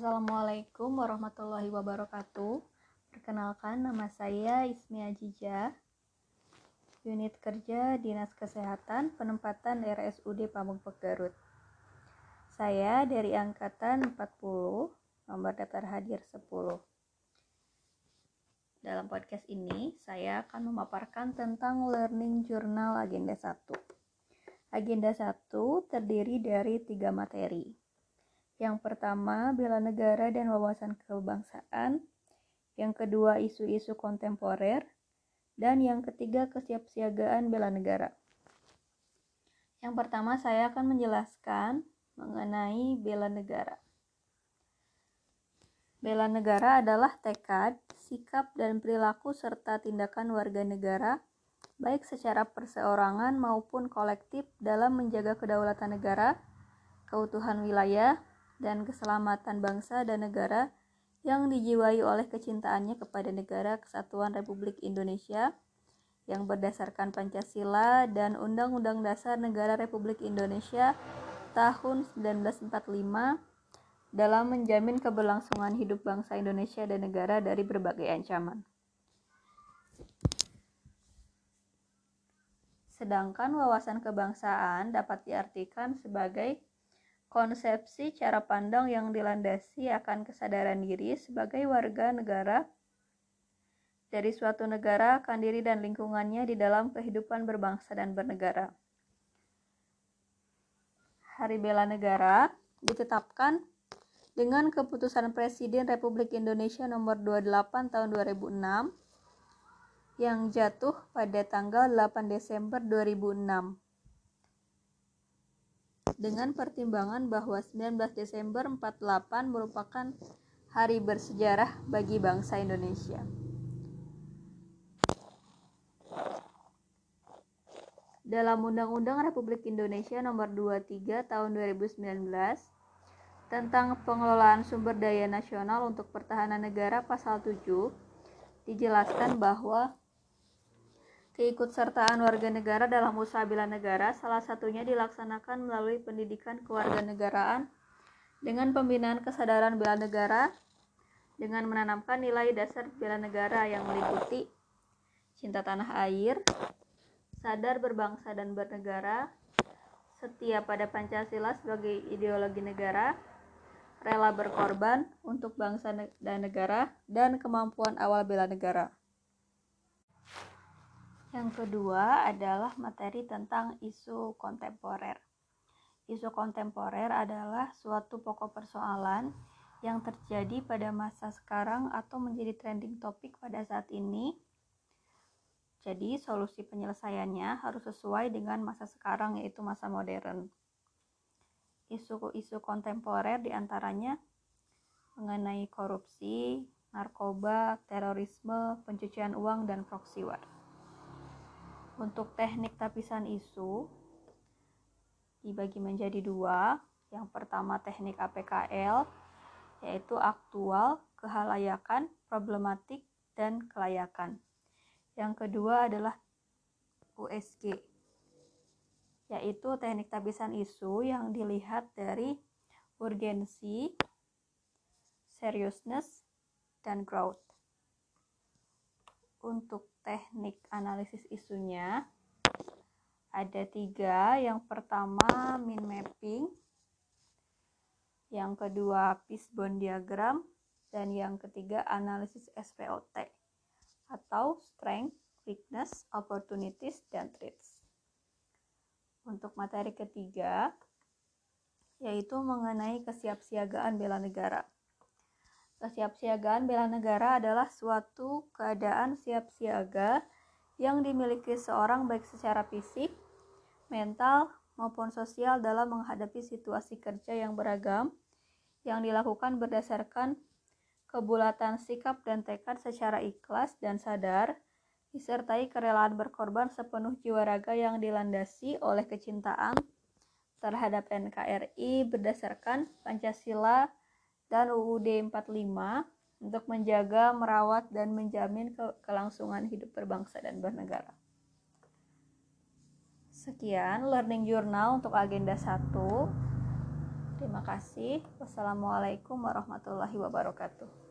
Assalamualaikum warahmatullahi wabarakatuh. Perkenalkan nama saya Ismi Ajija, unit kerja Dinas Kesehatan Penempatan RSUD Pamengpeuk Garut. Saya dari angkatan 40, nomor daftar hadir 10. Dalam podcast ini, saya akan memaparkan tentang Learning Journal Agenda 1. Agenda 1 terdiri dari tiga materi. Yang pertama, bela negara dan wawasan kebangsaan. Yang kedua, isu-isu kontemporer. Dan yang ketiga, kesiapsiagaan bela negara. Yang pertama, saya akan menjelaskan mengenai bela negara. Bela negara adalah tekad, sikap, dan perilaku serta tindakan warga negara, baik secara perseorangan maupun kolektif dalam menjaga kedaulatan negara, keutuhan wilayah, dan keselamatan bangsa dan negara yang dijiwai oleh kecintaannya kepada negara kesatuan Republik Indonesia yang berdasarkan Pancasila dan Undang-Undang Dasar Negara Republik Indonesia tahun 1945 dalam menjamin keberlangsungan hidup bangsa Indonesia dan negara dari berbagai ancaman. Sedangkan wawasan kebangsaan dapat diartikan sebagai konsepsi cara pandang yang dilandasi akan kesadaran diri sebagai warga negara dari suatu negara akan diri dan lingkungannya di dalam kehidupan berbangsa dan bernegara. Hari Bela Negara ditetapkan dengan keputusan Presiden Republik Indonesia nomor 28 tahun 2006 yang jatuh pada tanggal 8 Desember 2006 dengan pertimbangan bahwa 19 Desember 48 merupakan hari bersejarah bagi bangsa Indonesia. Dalam Undang-Undang Republik Indonesia Nomor 23 Tahun 2019 tentang pengelolaan sumber daya nasional untuk pertahanan negara pasal 7 dijelaskan bahwa keikutsertaan warga negara dalam usaha bela negara salah satunya dilaksanakan melalui pendidikan kewarganegaraan dengan pembinaan kesadaran bela negara dengan menanamkan nilai dasar bela negara yang meliputi cinta tanah air, sadar berbangsa dan bernegara, setia pada Pancasila sebagai ideologi negara, rela berkorban untuk bangsa dan negara, dan kemampuan awal bela negara. Yang kedua adalah materi tentang isu kontemporer. Isu kontemporer adalah suatu pokok persoalan yang terjadi pada masa sekarang atau menjadi trending topik pada saat ini. Jadi, solusi penyelesaiannya harus sesuai dengan masa sekarang, yaitu masa modern isu-isu kontemporer di antaranya mengenai korupsi, narkoba, terorisme, pencucian uang, dan proxy war. Untuk teknik tapisan isu dibagi menjadi dua. Yang pertama teknik APKL, yaitu aktual, kehalayakan, problematik, dan kelayakan. Yang kedua adalah USG, yaitu teknik tabisan isu yang dilihat dari urgensi, seriousness, dan growth. Untuk teknik analisis isunya, ada tiga. Yang pertama, min mapping. Yang kedua, fishbone diagram. Dan yang ketiga, analisis SPOT atau strength, weakness, opportunities, dan threats untuk materi ketiga yaitu mengenai kesiapsiagaan bela negara. Kesiapsiagaan bela negara adalah suatu keadaan siap siaga yang dimiliki seorang baik secara fisik, mental, maupun sosial dalam menghadapi situasi kerja yang beragam yang dilakukan berdasarkan kebulatan sikap dan tekad secara ikhlas dan sadar disertai kerelaan berkorban sepenuh jiwa raga yang dilandasi oleh kecintaan terhadap NKRI berdasarkan Pancasila dan UUD 45 untuk menjaga, merawat, dan menjamin ke kelangsungan hidup berbangsa dan bernegara. Sekian learning journal untuk agenda 1. Terima kasih. Wassalamualaikum warahmatullahi wabarakatuh.